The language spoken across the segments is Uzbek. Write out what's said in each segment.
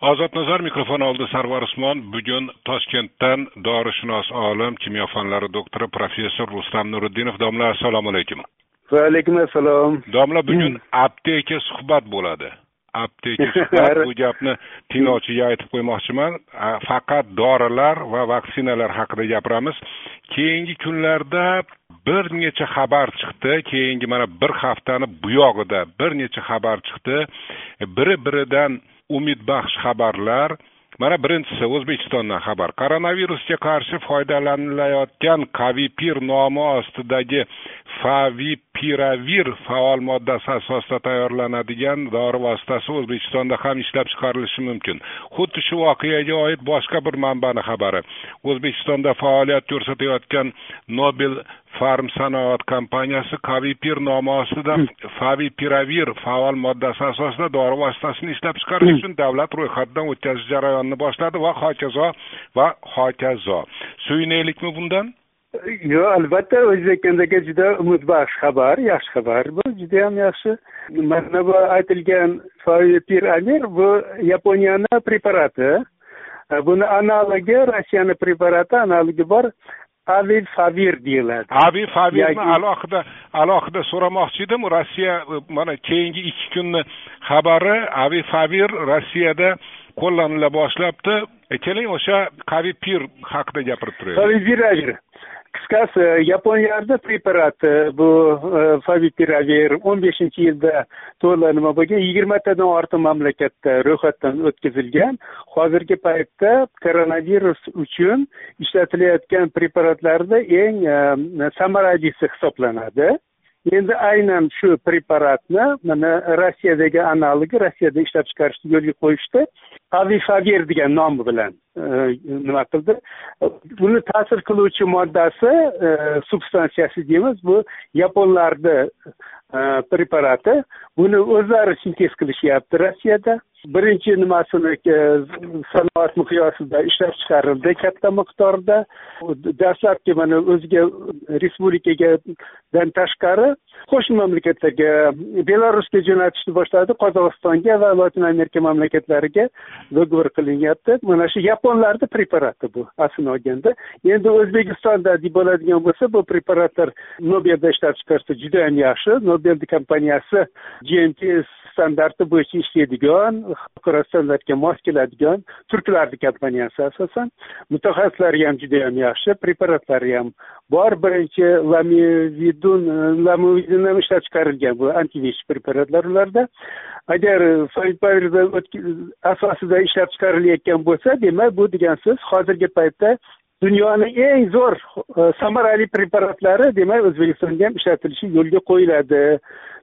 ozodnazar mikrofon oldida sarvar usmon. Bugun toshkentdan dorishunos olim kimyo fanlari doktori professor rustam nuriddinov. Domla assalomu alaykum. Va alaykum assalom. Domla bugun apteka suhbat bo'ladi. Apteka suhbat bu gapni tinglovchiga aytib qo'ymoqchiman. Faqat dorilar va vaksinalar haqida gapiramiz. Keyingi kunlarda bir necha xabar chiqdi. Keyingi mana bir haftani buyog'ida bir necha xabar chiqdi. Biri biridan umidbaxsh xabarlar. Mana birinchisi o'zbekistondan xabar. Koronavirusga qarshi foydalanilayotgan kavipir nomi ostidagi favipiravir faol moddasi asosida tayyorlanadigan dori vositasi o'zbekistonda ham ishlab chiqarilishi mumkin. Xuddi shu voqeaga oid boshqa bir manbani xabari. O'zbekistonda faoliyat ko'rsatayotgan nobel farm sanoat kompaniyasi kavipir nomi ostida favipiravir faol moddasi asosida dori vositasini ishlab chiqarish uchun davlat ro'yxatidan o'tkazish jarayonini boshladi va hokazo va hokazo. Suyunaylikmi bundan? Yo'q albatta o'zbekistondaga juda umidbaxsh xabar yaxshi xabar bu judayam yaxshi. Mana bu aytilgan favipiravir bu yaponiyani preparati. Buni analogi rossiyani preparati analogi bor aviv favir deyiladi aviv favirni alohida alohida so'ramoqchi edim rossiya mana keyingi ikki kunni xabari aviv favir rossiyada qo'llanila boshlabdi. Keling o'sha kavipir haqida gapirib turaylik qisqasi yaponiyada preparat bu favipiravir o'n beshinchi yilda to'la nima bo'lgan yigirmatadan ortiq mamlakatda ro'yxatdan o'tkazilgan hozirgi paytda koronavirus uchun ishlatilayotgan preparatlarda eng samaralisi hisoblanadi endi aynan shu preparatni mana rossiyadagi analogi rossiyada ishlab chiqarishni yo'lga qo'yishdi. Avifavir degan nom bilan e, nima qildi? Buni ta'sir qiluvchi moddasi e, substansiyasi deymiz. Bu yaponlarni e, preparati. Buni o'zlari sintez qilishyapti rossiyada. Birinchi nimasini sanoat miqyosida ishlab chiqarildi katta miqdorda. Dastlabki mana o'ziga respublikagadan tashqari qo'shni mamlakatlarga belarusga jo'natishni boshladi qozog'istonga va lotin amerika mamlakatlariga dogovor qilinyapti. Mana shu yaponlarni preparati bu aslini olganda. Endi o'zbekistonda deb bo'ladigan bo'lsa bu preparatlar nobelda ishlab chiqarsa judayam yaxshi. Nobel kompaniyasi gmt standarti bo'yicha ishlaydigan xalqaro standartga mos keladigan turklarni kompaniyasi asosan. Mutaxassislari ham judayam yaxshi preparatlari ham bor. Birinchi lamividun lamividin ham ishlab chiqarilgan bu antivirus preparatlar ularda. Agar asosida ishlab chiqarilayotgan bo'lsa demak bu degan so'z hozirgi paytda dunyoni eng zo'r e, samarali preparatlari demak o'zbekistonda ham ishlatilishi yo'lga qo'yiladi.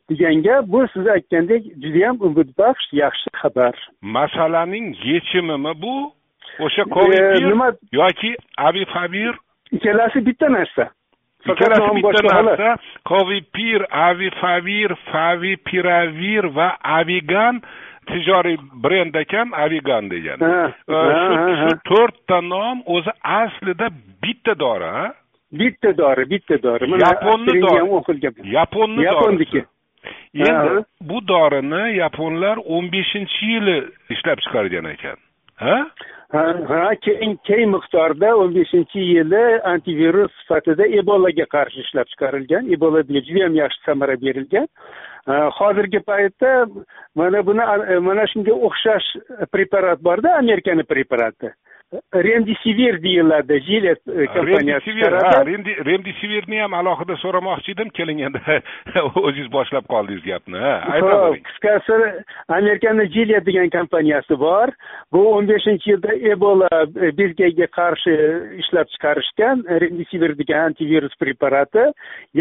Degan gap bu siz aytgandek judayam umidbaxsh yaxshi xabar. Masalaning yechimimi bu? O'sha covid nima yoki avifavir ikkalasi bitta narsa. Ikkalasi bitta narsa. Covipir avifavir favipiravir va avigan. Tijoriy brend ekan avigan degani. Shu to'rtta nom o'zi aslida bitta dori bitta dori bitta dori. Yaponni dori. Yaponni yaponniki endi bu dorini yaponlar o'n beshinchi yili ishlab chiqargan ekan. Ha? Ha keng keng miqdorda o'n beshinchi yili antivirus sifatida ebolaga qarshi ishlab chiqarilgan. Ebolaga judayam yaxshi samara berilgan. Hozirgi paytda mana buni mana shunga o'xshash preparat borda amerikani preparati remdesivir deyiladi jilet e, kompaniyasi remdesivirni ham alohida so'ramoqchi edim. Keling endi o'zingiz boshlab qoldingiz gapni qisqasi amerikani jilet degan kompaniyasi bor. Bu o'n beshinchi yilda ebola e, bezgagiga qarshi ishlab chiqarishgan remdesivir degan antivirus preparati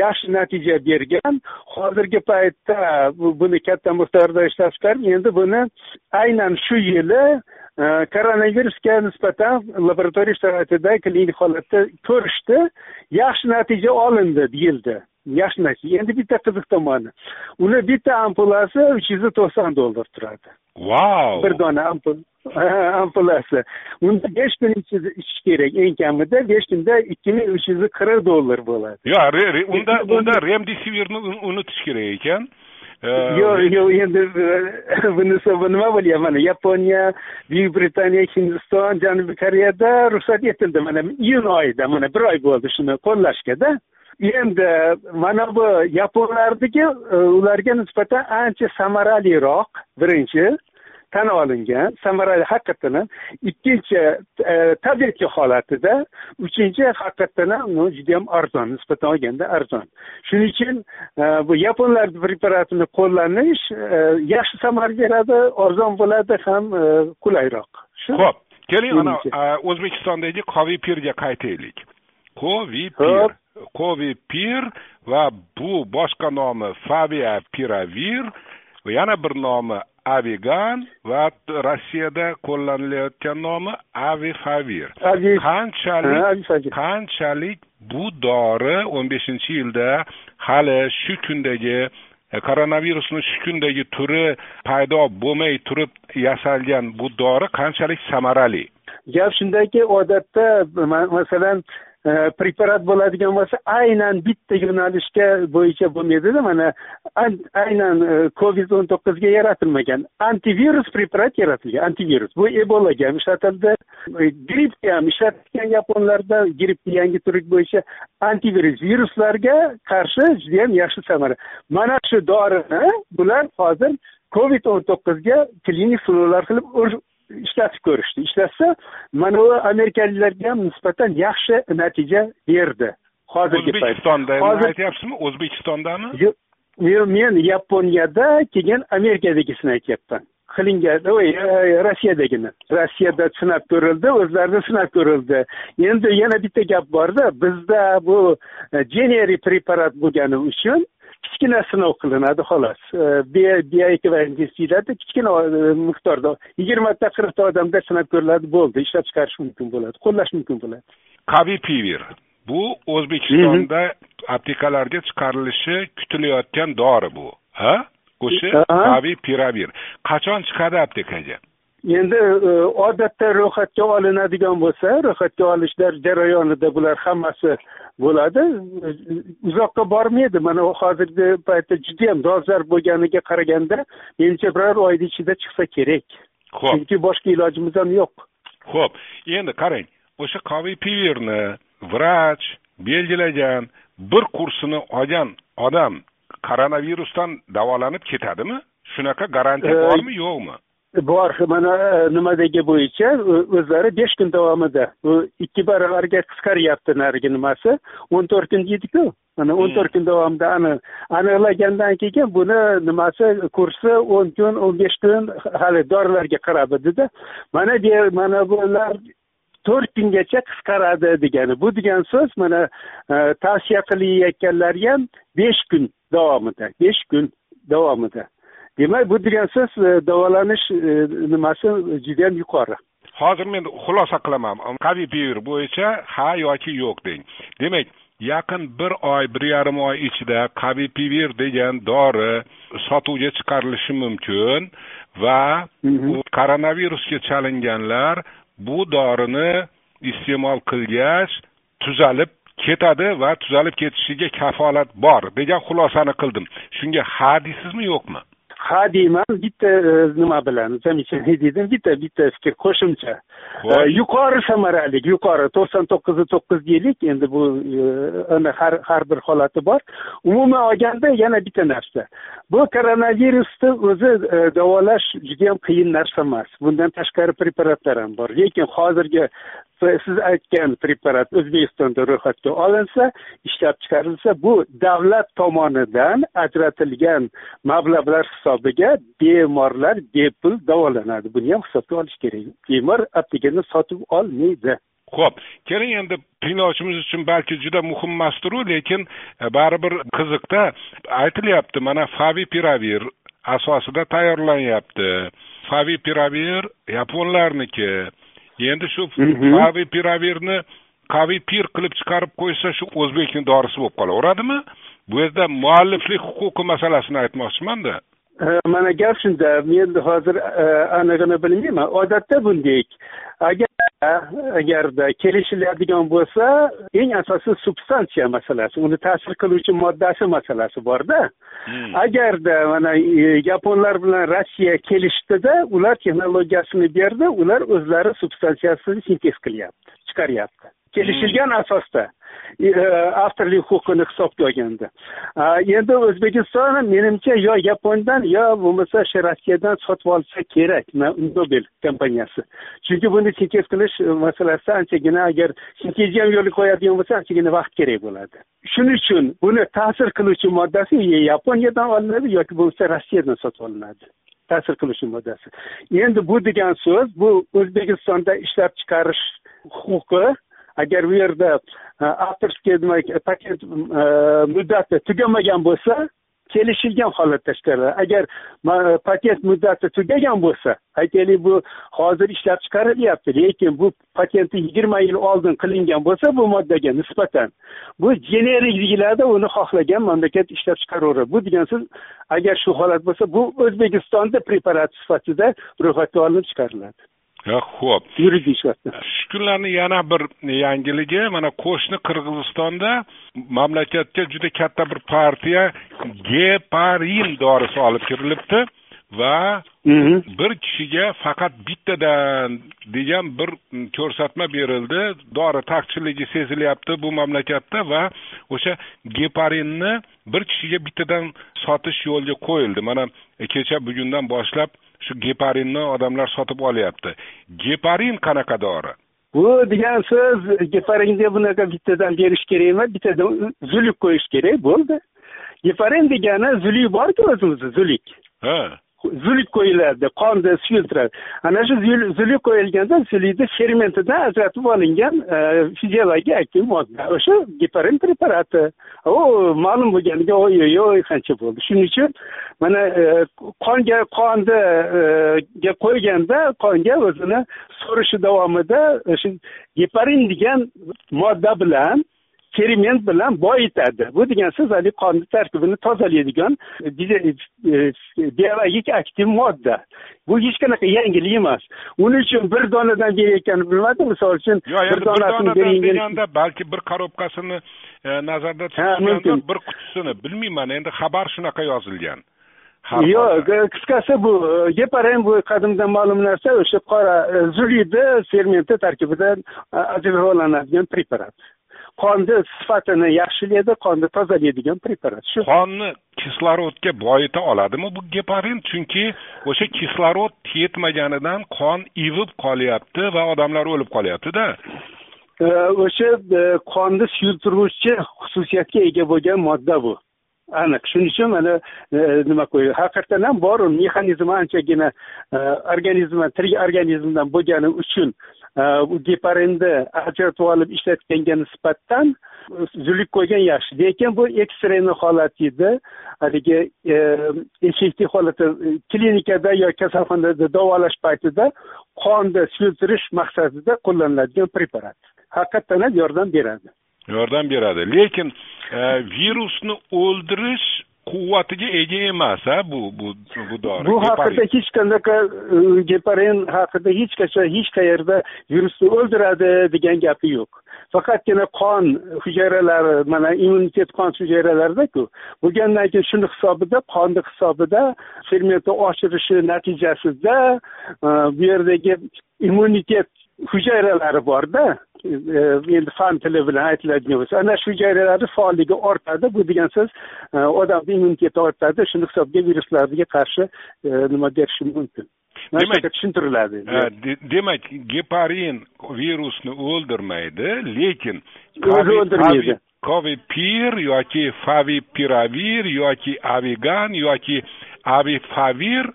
yaxshi natija bergan. Hozirgi paytda buni katta miqdorda ishlab chiqarib endi buni aynan shu yili koronavirusga nisbatan laboratoriya sharoitida klinik holatda ko'rishdi yaxshi natija olindi deyildi yaxshi natija endi bitta qiziq tomoni uni bitta ampulasi uch yuz to'qson dollar turadi vau bir dona ampul ampulasi unda besh kun ichish kerak eng kamida besh kunda ikki ming uch yuz qirq dollar bo'ladi yo'q unda unda remdesivirni unutish kerak ekan yo'q yo'q endi bunisi bu nima bo'lyapti yaponiya buyuk britaniya hindiston janubiy koreyada ruxsat etildi mana iyun oyida mana bir oy bo'ldi shuni qo'llashgada endi mana bu yaponlarniki ularga nisbatan ancha samaraliroq birinchi tan olingan samarali haqiqatdan ham ikkinchi e, tabiatga holatida uchinchi haqiqatdan ham judayam arzon nisbatan olganda arzon. Shuning uchun e, bu yaponlar preparatini qo'llanish e, yaxshi samara beradi arzon bo'ladi ham qulayroq. Ho'p keling ana o'zbekistondagi kovipirga qaytaylik. Kovipir kovipir va bu boshqa nomi favia piravir yana bir nomi avigan va rossiyada qo'llanilayotgan nomi avifavir qanchalik qanchalik bu dori o'n beshinchi yilda hali shu kundagi e, koronavirusni shu kundagi turi paydo bo'lmay turib yasalgan bu dori qanchalik samarali? Gap shundaki odatda masalan preparat bo'ladigan bo'lsa aynan bitta yo'nalishga bo'yicha bo'lmaydida mana aynan covid o'n to'qqizga yaratilmagan antivirus preparat yaratilgan antivirus bu ebolaga ham ishlatildi grippga ham ishlatilgan yaponlarda grippni yangi turi bo'yicha antivirus viruslarga qarshi judayam yaxshi samara mana shu dorini bular hozir covid o'n to'qqizga klinik sinovlar qilib ishlatib ko'rishdi. Ishlatsa mana bu amerikaliklarga ham nisbatan yaxshi natija berdi. Hozirgi o'zbekistonda hozir aytyapsizmi? O'zbekistondami? Yo'q men yaponiyada keyin amerikadagisini aytyapman. Qilingan rossiyadagini rossiyada sinab ko'rildi o'zlarida sinab ko'rildi. Endi yana bitta gap borda bizda bu generi preparat bo'lgani uchun kichkina sinov qilinadi xolos bioekvivalent deyiladi kichkina e, miqdorda yigirmata qirqta odamda sinab ko'riladi bo'ldi. Ishlab chiqarish mumkin bo'ladi qo'llash mumkin bo'ladi. Kavipivir bu o'zbekistonda aptekalarga chiqarilishi kutilayotgan dori bu ha? O'sha kavipiravir qachon chiqadi aptekaga endi e, odatda ro'yxatga olinadigan bo'lsa ro'yxatga olishlar jarayonida bular hammasi bo'ladi. Uzoqqa bormaydi. Mana hozirgi paytda judayam dolzarb bo'lganiga qaraganda menimcha bir oyni ichida chiqsa kerak. Ho'p chunki boshqa ilojimiz ham yo'q. Ho'p endi qarang o'sha pivirni vrach belgilagan bir kursini olgan odam koronavirusdan davolanib ketadimi? Shunaqa garantiya bormi yo'qmi bor mana e, nimadagi bo'yicha e, o'zlari besh kun davomida bu ikki baravarga qisqaryapti narigi nimasi. o'n to'rt kun deydiku. Mana o'n to'rt kun davomida ani aniqlagandan keyin buni nimasi kursi o'n kun o'n besh kun hali dorilarga qarab edida mana bu mana bular to'rt kungacha qisqaradi degani. Bu degan so'z mana e, tavsiya qilayotganlari ham besh kun davomida besh kun davomida. Demak bu degan so'z e, davolanish e, nimasi judayam yuqori. Hozir men xulosa qilaman. Kavipivir bo'yicha ha yoki yo'q deng. Demak yaqin bir oy bir yarim oy ichida kavipivir degan dori sotuvga chiqarilishi mumkin va koronavirusga chalinganlar bu dorini iste'mol qilgach tuzalib ketadi va tuzalib ketishiga kafolat bor degan xulosani qildim. Shunga ha deysizmi yo'qmi ha deyman bitta e, nima bilan замечание dedim bitta bitta fikr qo'shimcha. E, yuqori samaralik yuqori to'qson to'qqiz to'qqiz deylik endi bu e, har har bir holati bor. Umuman olganda yana bitta narsa. Bu koronavirusni o'zi davolash judayam qiyin narsa emas. Bundan tashqari preparatlar ham bor. Lekin hozirgi siz aytgan preparat o'zbekistonda ro'yxatga olinsa ishlab chiqarilsa bu davlat tomonidan ajratilgan mablag'lar hisobiga bemorlar bepul davolanadi. Buni ham hisobga olish kerak. Bemor aptekani sotib olmaydi. Ho'p keling endi tinglovchimiz uchun balki juda muhim emasdiru lekin e, baribir qiziqda aytilyapti. Mana favipiravir asosida tayyorlanyapti. Favipiravir yaponlarniki. Endi shu kavi piravirni kavi pir qilib chiqarib qo'ysa shu o'zbekni dorisi bo'lib qolaveradimi? Bu yerda mualliflik huquqi masalasini aytmoqchimanda. Mana gap shunda. Men hozir e, anig'ini bilmayman. Odatda bunday. Agar agarda kelishiladigan bo'lsa eng asosiy substansiya masalasi uni ta'sir qiluvchi moddasi masalasi borda. Hmm. agarda mana e, yaponlar bilan rossiya kelishdida ular texnologiyasini berdi ular o'zlari substansiyasini sintez qilyapti chiqaryapti. Kelishilgan asosda E, avtorlik huquqini hisobga olganda endi o'zbekiston menimcha yo yaponiyadan yo bo'lmasa shu rossiyadan sotib olsa kerak nobel kompaniyasi chunki buni sintez qilish masalasida anchagina agar sintezni ham yo'lga qo'yadigan bo'lsa anchagina vaqt kerak bo'ladi shuning uchun buni ta'sir qiluvchi moddasi yaponiyadan olinadi yoki bo'lmasa rossiyadan sotib olinadi ta'sir qiluvchi moddasi endi bu degan so'z bu o'zbekistonda ishlab chiqarish huquqi agar u yerda e, авторский demak e, patent e, muddati tugamagan bo'lsa kelishilgan holatda chiqariladi agar patent muddati tugagan bo'lsa aytaylik bu hozir ishlab chiqarilyapti lekin bu patenti yigirma yil oldin qilingan bo'lsa bu moddaga nisbatan bu generik deyiladi uni xohlagan mamlakat ishlab chiqaraveradi bu degan so'z agar shu holat bo'lsa bu o'zbekistonda preparat sifatida ro'yxatga olinib chiqariladi. Ho'p yuridik shu kunlarni yana bir yangiligi mana qo'shni qirg'izistonda mamlakatga juda katta bir partiya geparin dorisi olib kirilibdi va mhm. bir kishiga faqat bittadan degan bir ko'rsatma berildi. Dori taqchilligi sezilyapti bu mamlakatda va o'sha geparinni bir kishiga bittadan sotish yo'lga qo'yildi. Mana kecha bugundan boshlab shu geparinni odamlar sotib olyapti. Geparin qanaqa dori? Bu degan so'z geparinga bunaqa bittadan berish kerak emas bittadan zulik qo'yish kerak bo'ldi. Geparin degani zulik borku o'zimizda zulik. Ha zulik qo'yiladi qonni suyultiradi ana shu zulik qo'yilganda zuliyni fermentidan ajratib olingan e, fiziologik aktiv modda. O'sha geparin preparati. U ma'lum bo'lganiga oy oy oy qancha bo'ldi. Shuning uchun mana e, qonga qondaga e, qo'yganda qonga o'zini so'rishi davomida o'sha geparin degan modda bilan ferment bilan boyitadi bu degan so'z haligi qonni tarkibini tozalaydigan biologik aktiv modda. Bu hech qanaqa yangilik emas. Uning uchun bir donadan berayotganini bilmadim misol uchun bir donasini deganda balki bir korobkasini e, nazarda tutganda bir qutisini bilmayman. Endi xabar shunaqa yozilgan. Yo'q qisqasi bu geparin bu qadimdan ma'lum narsa o'sha qora e, zuliyni fermenti tarkibidan e, ajraladigan preparat qonni sifatini yaxshilaydi qonni tozalaydigan preparat. Shu qonni kislorodga boyita oladimi bu geparin? Chunki o'sha kislorod yetmaganidan qon ivib qolyapti va odamlar o'lib qolyaptida o'sha e, qonni suyultiruvchi xususiyatga ega bo'lgan modda bu aniq shuning uchun mana e, nima qo'y haqiqatdan ham bor mexanizmi anchagina e, organizmdan tirik organizmdan bo'lgani uchun e, bu geparinni ajratib olib ishlatganga nisbatan zulik qo'ygan yaxshi. Lekin bu ekstrayni holat edi. Haligi effektiv holati klinikada yo kasalxonada davolash paytida qonni suyultirish maqsadida qo'llaniladigan preparat. Haqiqatdan ham yordam beradi. Yordam beradi. Lekin e, virusni o'ldirish quvvatiga ega emas a bu bu bu dori. Bu haqida hech qanaqa e, geparin haqida hech qachon hech qayerda virusni o'ldiradi degan gapi yo'q. Faqatgina qon hujayralari mana immunitet qon hujayralarida-ku bo'lgandan keyin shuni hisobida qonni hisobida fermentni oshirishi natijasida e, bu yerdagi immunitet hujayralari borda e, endi fan tili bilan aytiladigan bo'lsa ana shu hujayralarni faolligi ortadi. Bu degan so'z e, odamni immuniteti ortadi shuni hisobga viruslarga qarshi e, nima berishi mumkin. Demak tushuntiriladi. demak geparin virusni o'ldirmaydi lekin o'zi o'ldirmaydi. Kovipir yoki favipiravir yoki avigan yoki avifavir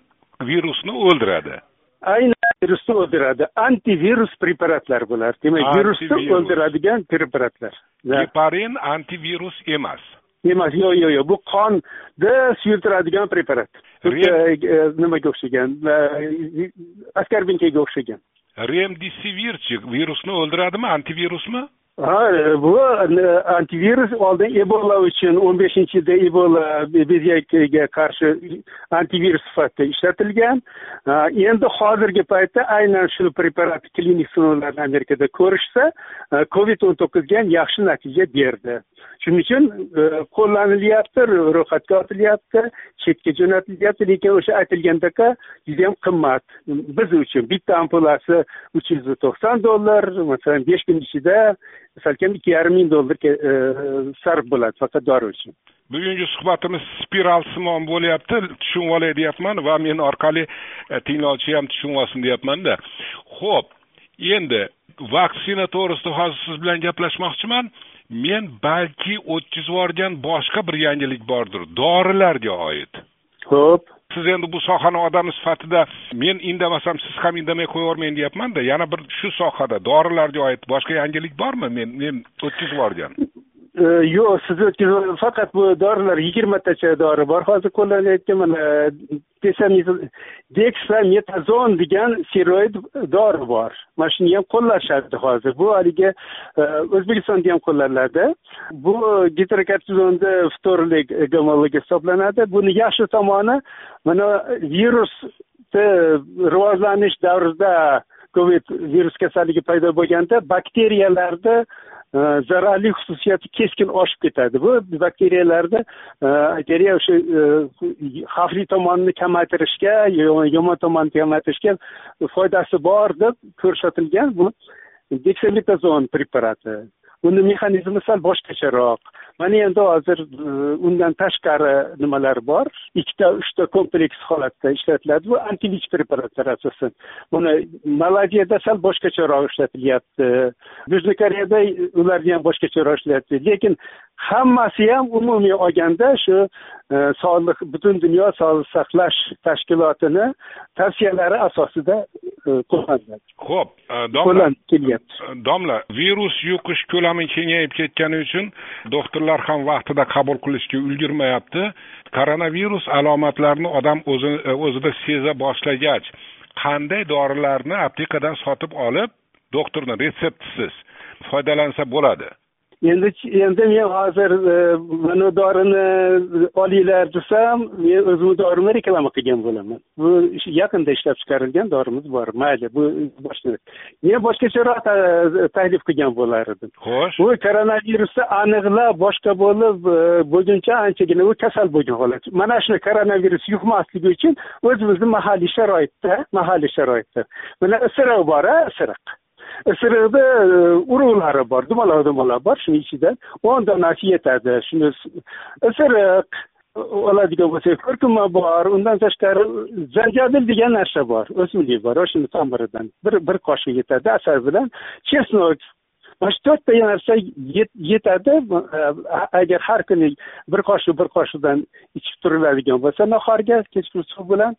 virusni o'ldiradi. Aynan virusni o'ldiradi. Antivirus preparatlar bular. Demak virusni o'ldiradigan preparatlar. Geparin antivirus emas. Emas yo'q yo'q yo'q bu qonni suyultiradigan preparat. E, e, nimaga o'xshagan? Askarbinkaga o'xshagan. Remdesivirchi? Virusni o'ldiradimi? Antivirusmi ha e, bu e, antivirus oldin ebola uchun o'n beshinchi yilda ebola bezgakiga qarshi antivirus sifatida ishlatilgan. Endi hozirgi paytda aynan shu preparat klinik sinovlarni amerikada ko'rishsa e, covid o'n to'qqizga ham yaxshi natija berdi. Shuning uchun e, qo'llanilyapti ro'yxatga otilyapti chetga jo'natilyapti lekin o'sha aytilgandek judayam qimmat. Biz uchun bitta ampulasi uch yuz to'qson dollar masalan besh kun ichida salkam ikki yarim ming dollar e, sarf bo'ladi faqat dori uchun. Bugungi suhbatimiz spiral simon bo'lyapti tushunib olay deyapman va men orqali e, tinglovchi ham tushunib olsin deyapmanda. Ho'p endi vaksina to'g'risida hozir siz bilan gaplashmoqchiman. Men balki o'tkazib yuborgan boshqa bir yangilik bordir. Dorilarga oid ho'p siz endi bu sohani odami sifatida men indamasam siz ham indamay qo'yavermang deyapmanda yana bir shu sohada dorilarga oid boshqa yangilik bormi men men o'tkazib yuborgan yo'q siz o'tkazib faqat bu dorilar yigirmatacha dori bor hozir qo'llanayotgan mana deksametazon degan steroid dori bor mana shuni ham qo'llashadi hozir bu haligi o'zbekistonda ham qo'llaniladi bu gidrokortizonni вторlik gomologi hisoblanadi buni yaxshi tomoni mana virusni rivojlanish davrida covid virus kasalligi paydo bo'lganda bakteriyalarni zararli xususiyati keskin oshib ketadi bu bakteriyalarda bakteriya o'sha xavfli tomonini kamaytirishga yomon tomonini kamaytirishga foydasi bor deb ko'rsatilgan bu deksametazon preparati uni mexanizmi sal boshqacharoq mana endi hozir e, undan tashqari nimalar bor? Ikkita uchta kompleks holatda ishlatiladi. Bu antivich preparatlar asosan. Buni malayziyada sal boshqacharoq ishlatilyapti. Yuzniy koreyada ularni ham boshqacharoq ishlayapti lekin hammasi ham umumiy olganda shu e, sog'liq butun dunyo sog'liqni saqlash tashkilotini tavsiyalari asosida e, qo'llaniladi. Ho'p domla kelyapti. Domla virus yuqish ko'lami kengayib ketgani uchun doktorlar ular ham vaqtida qabul qilishga ulgurmayapti. Koronavirus alomatlarini odam o'zi e, o'zida seza boshlagach qanday dorilarni aptekadan sotib olib doktorni retseptisiz foydalansa bo'ladi? Endi endi men hozir e, mana dorini olinglar desam men o'zimni dorimni reklama qilgan bo'laman. Bu yaqinda ishlab chiqarilgan dorimiz bor mayli bu boshqa men boshqacharoq taklif qilgan bo'lar edim xo'sh. Bu koronavirusni aniqlab boshqa bo'lib e, bo'lguncha anchagina u kasal bo'lgan holat. Mana shu koronavirus yuqmasligi uchun o'zimizni mahalliy sharoitda mahalliy sharoitda. Mana isiriq bor a isiriq isiriqni e, urug'lari bor dumaloq dumaloq bor shuni ichida o'n donasi yetadi shuni isiriq oladigan bo'lsak kurkuma bor undan tashqari zanjabil degan narsa bor o'simlik bor o'shani tomiridan bir bir qoshiq yetadi asal bilan chesnok mana shu to'rtta narsa yetadi e, agar har kuni bir qoshiq bir qoshiqdan ichib turiladigan bo'lsa nahorga kechki suv bilan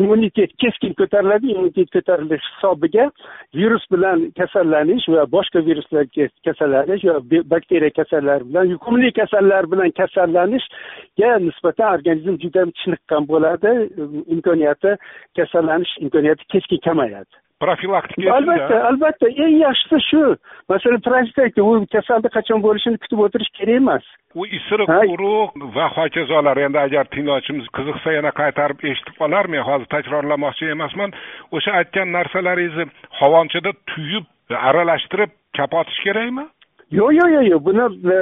immunitet keskin ko'tariladi immunitet ko'tarilish hisobiga virus bilan kasallanish va boshqa viruslar kasallanish va bakteriya kasallari bilan yuqumli kasallar bilan kasallanishga nisbatan organizm juda chiniqqan bo'ladi. Imkoniyati kasallanish imkoniyati keskin kamayadi. Profilaktika albatta albatta. Eng yaxshisi shu. Masalan profilaktika u kasalni qachon bo'lishini kutib o'tirish kerak emas. U isiriq urug' va hokazolar. Endi agar tinglovchimiz qiziqsa yana qaytarib eshitib qolar men hozir takrorlamoqchi emasman. O'sha aytgan narsalaringizni havonchada tuyib aralashtirib kapotish kerakmi yo'q yo'q yo'q yo'q. Buni e,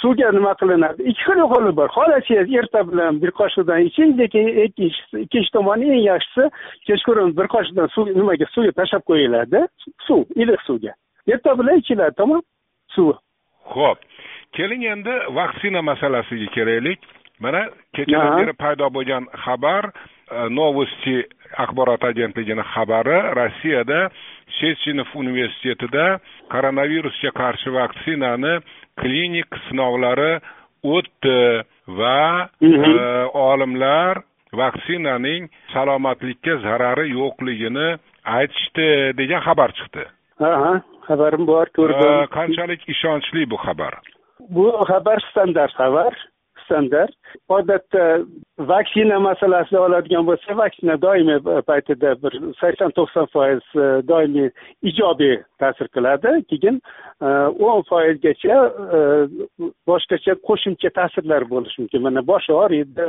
suvga nima qilinadi? Ikki xil yo'li bor. Xohlasangiz erta bilan bir qoshiqdan iching lekin ikkinchi tomoni eng yaxshisi kechqurun bir qoshiqdan suv nimaga suvga tashlab qo'yiladi. Suv iliq suvga. Erta bilan ichiladi tamom suvi. Ho'p keling endi vaksina masalasiga kelaylik mana kechadan beri paydo bo'lgan xabar e, novosti axborot agentligini xabari rossiyada shechinov universitetida koronavirusga qarshi vaksinani klinik sinovlari o'tdi va e, olimlar vaksinaning salomatlikka zarari yo'qligini aytishdi degan xabar chiqdi. Ha xabarim bor ko'rdim. Qanchalik ishonchli bu xabar? Bu xabar standart xabar standart odatda vaksina masalasida oladigan bo'lsa vaksina doimiy paytida bir sakson to'qson foiz e, doimiy ijobiy ta'sir qiladi. Keyin e, o'n foizgacha e, boshqacha qo'shimcha ta'sirlar bo'lishi mumkin. Mana bosh og'riydi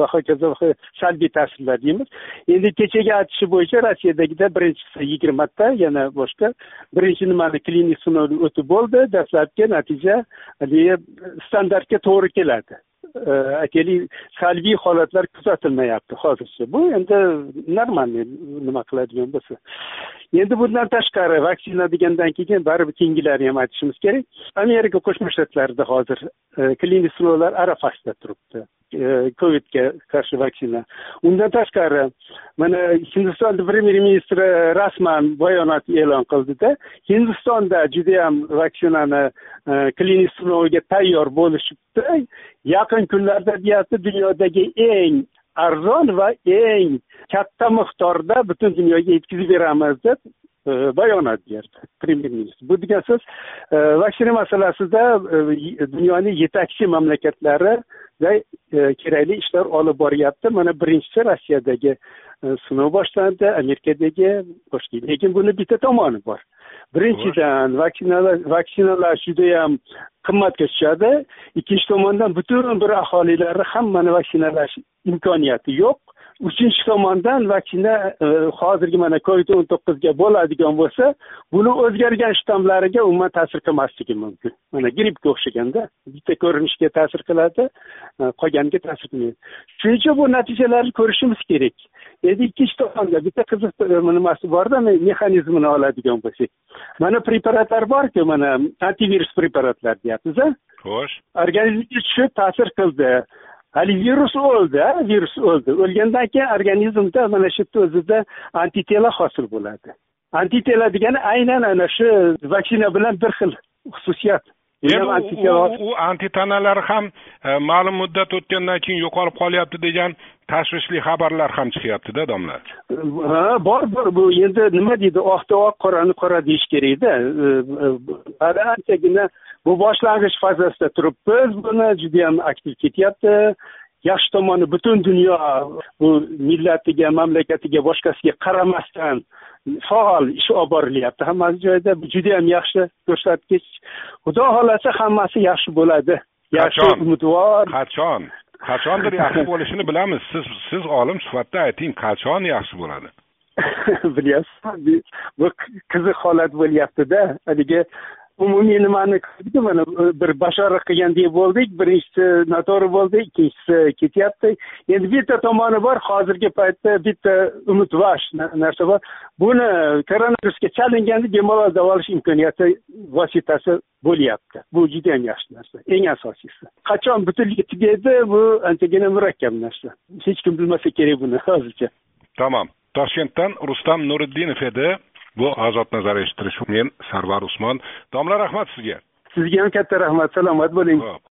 va hokazo salbiy ta'sirlar deymiz. Endi kechagi aytishi bo'yicha rossiyadagida birinchisi yigirmata yana boshqa birinchi nimani klinik sinovdan o'tib bo'ldi. Dastlabki natija haligi standartga to'g'ri keladi. Aytaylik salbiy holatlar kuzatilmayapti hozircha bu endi normalniy nima qiladigan bo'lsa endi bundan tashqari vaksina degandan keyin baribir keyingilarini ham aytishimiz kerak amerika qo'shma shtatlarida hozir klinik sinovlar arafasida turibdi covidga qarshi vaksina undan tashqari mana hindistonni premyer ministri rasman bayonot e'lon qildida hindistonda judayam vaksinani klinik sinoviga tayyor bo'lishibdi yaqin kunlarda deyapti dunyodagi eng arzon va eng katta miqdorda butun dunyoga yetkazib beramiz deb e, bayonot berdi premyer ministr bu degan so'z e, vaksina masalasida e, dunyoning yetakchi mamlakatlarida kerakli ishlar olib boryapti. Mana birinchisi rossiyadagi sinov boshlandi amerikadagi boshqa lekin buni bitta tomoni bor. Birinchidan vaksinalar vaksinalar judayam qimmatga tushadi. Ikkinchi tomondan butun bir aholilarni hammani vaksinalash imkoniyati yo'q. Uchinchi tomondan vaksina e, hozirgi mana covid o'n to'qqizga bo'ladigan bo'lsa buni o'zgargan shtammlariga umuman ta'sir qilmasligi mumkin. Mana grippga o'xshaganda bitta ko'rinishga ta'sir qiladi e, qolganiga ta'sir qilmaydi. Shuning uchun bu natijalarni ko'rishimiz kerak. Endi ikkinchi tomonda bitta qiziq nimasi borda mexanizmini oladigan bo'lsak. Mana preparatlar borku mana antivirus preparatlar deyapmiz xo'sh. Organizmga tushib ta'sir qildi haligi virus o'ldi virus o'ldi o'lgandan keyin organizmda mana shu yerda o'zida antitela hosil bo'ladi antitela degani aynan ana shu vaksina bilan bir xil xususiyat u antitanalar ham e, ma'lum muddat o'tgandan keyin yo'qolib qolyapti degan tashvishli xabarlar ham chiqyaptida domla ha bor bor bu endi nima deydi oqni oq qorani qora deyish kerakda e, e, hali anchagina bu boshlang'ich fazasida turibmiz buni judayam aktiv ketyapti. Yaxshi tomoni butun dunyo bu millatiga mamlakatiga boshqasiga qaramasdan faol ish olib borilyapti hammasi joyida. Bu judayam yaxshi ko'rsatkich. Xudo xohlasa hammasi yaxshi bo'ladi. Yaxshi umidvor. Qachon? Qachondir yaxshi bo'lishini bilamiz. Siz siz olim sifatida ayting qachon yaxshi bo'ladi? Bilyapsiz bu qiziq holat bo'lyaptida. Haligi umumiy nimani qildik mana bir bashorat qilgandek bo'ldik birinchisi noto'g'ri bo'ldi ikkinchisi ketyapti. Endi bitta tomoni bor hozirgi paytda bitta umidvash narsa bor. Buni koronavirusga chalinganda bemalol davolash imkoniyati vositasi bo'lyapti. Bu judayam yaxshi narsa eng asosiysi. Qachon butunlay tugaydi bu anchagina murakkab narsa. Hech kim bilmasa kerak buni hozircha. Tamom toshkentdan rustam nuriddinov edi. Bu ozod nazar eshittirish men sarvar usmon domla rahmat sizga. Sizga ham katta rahmat. Salomat bo'ling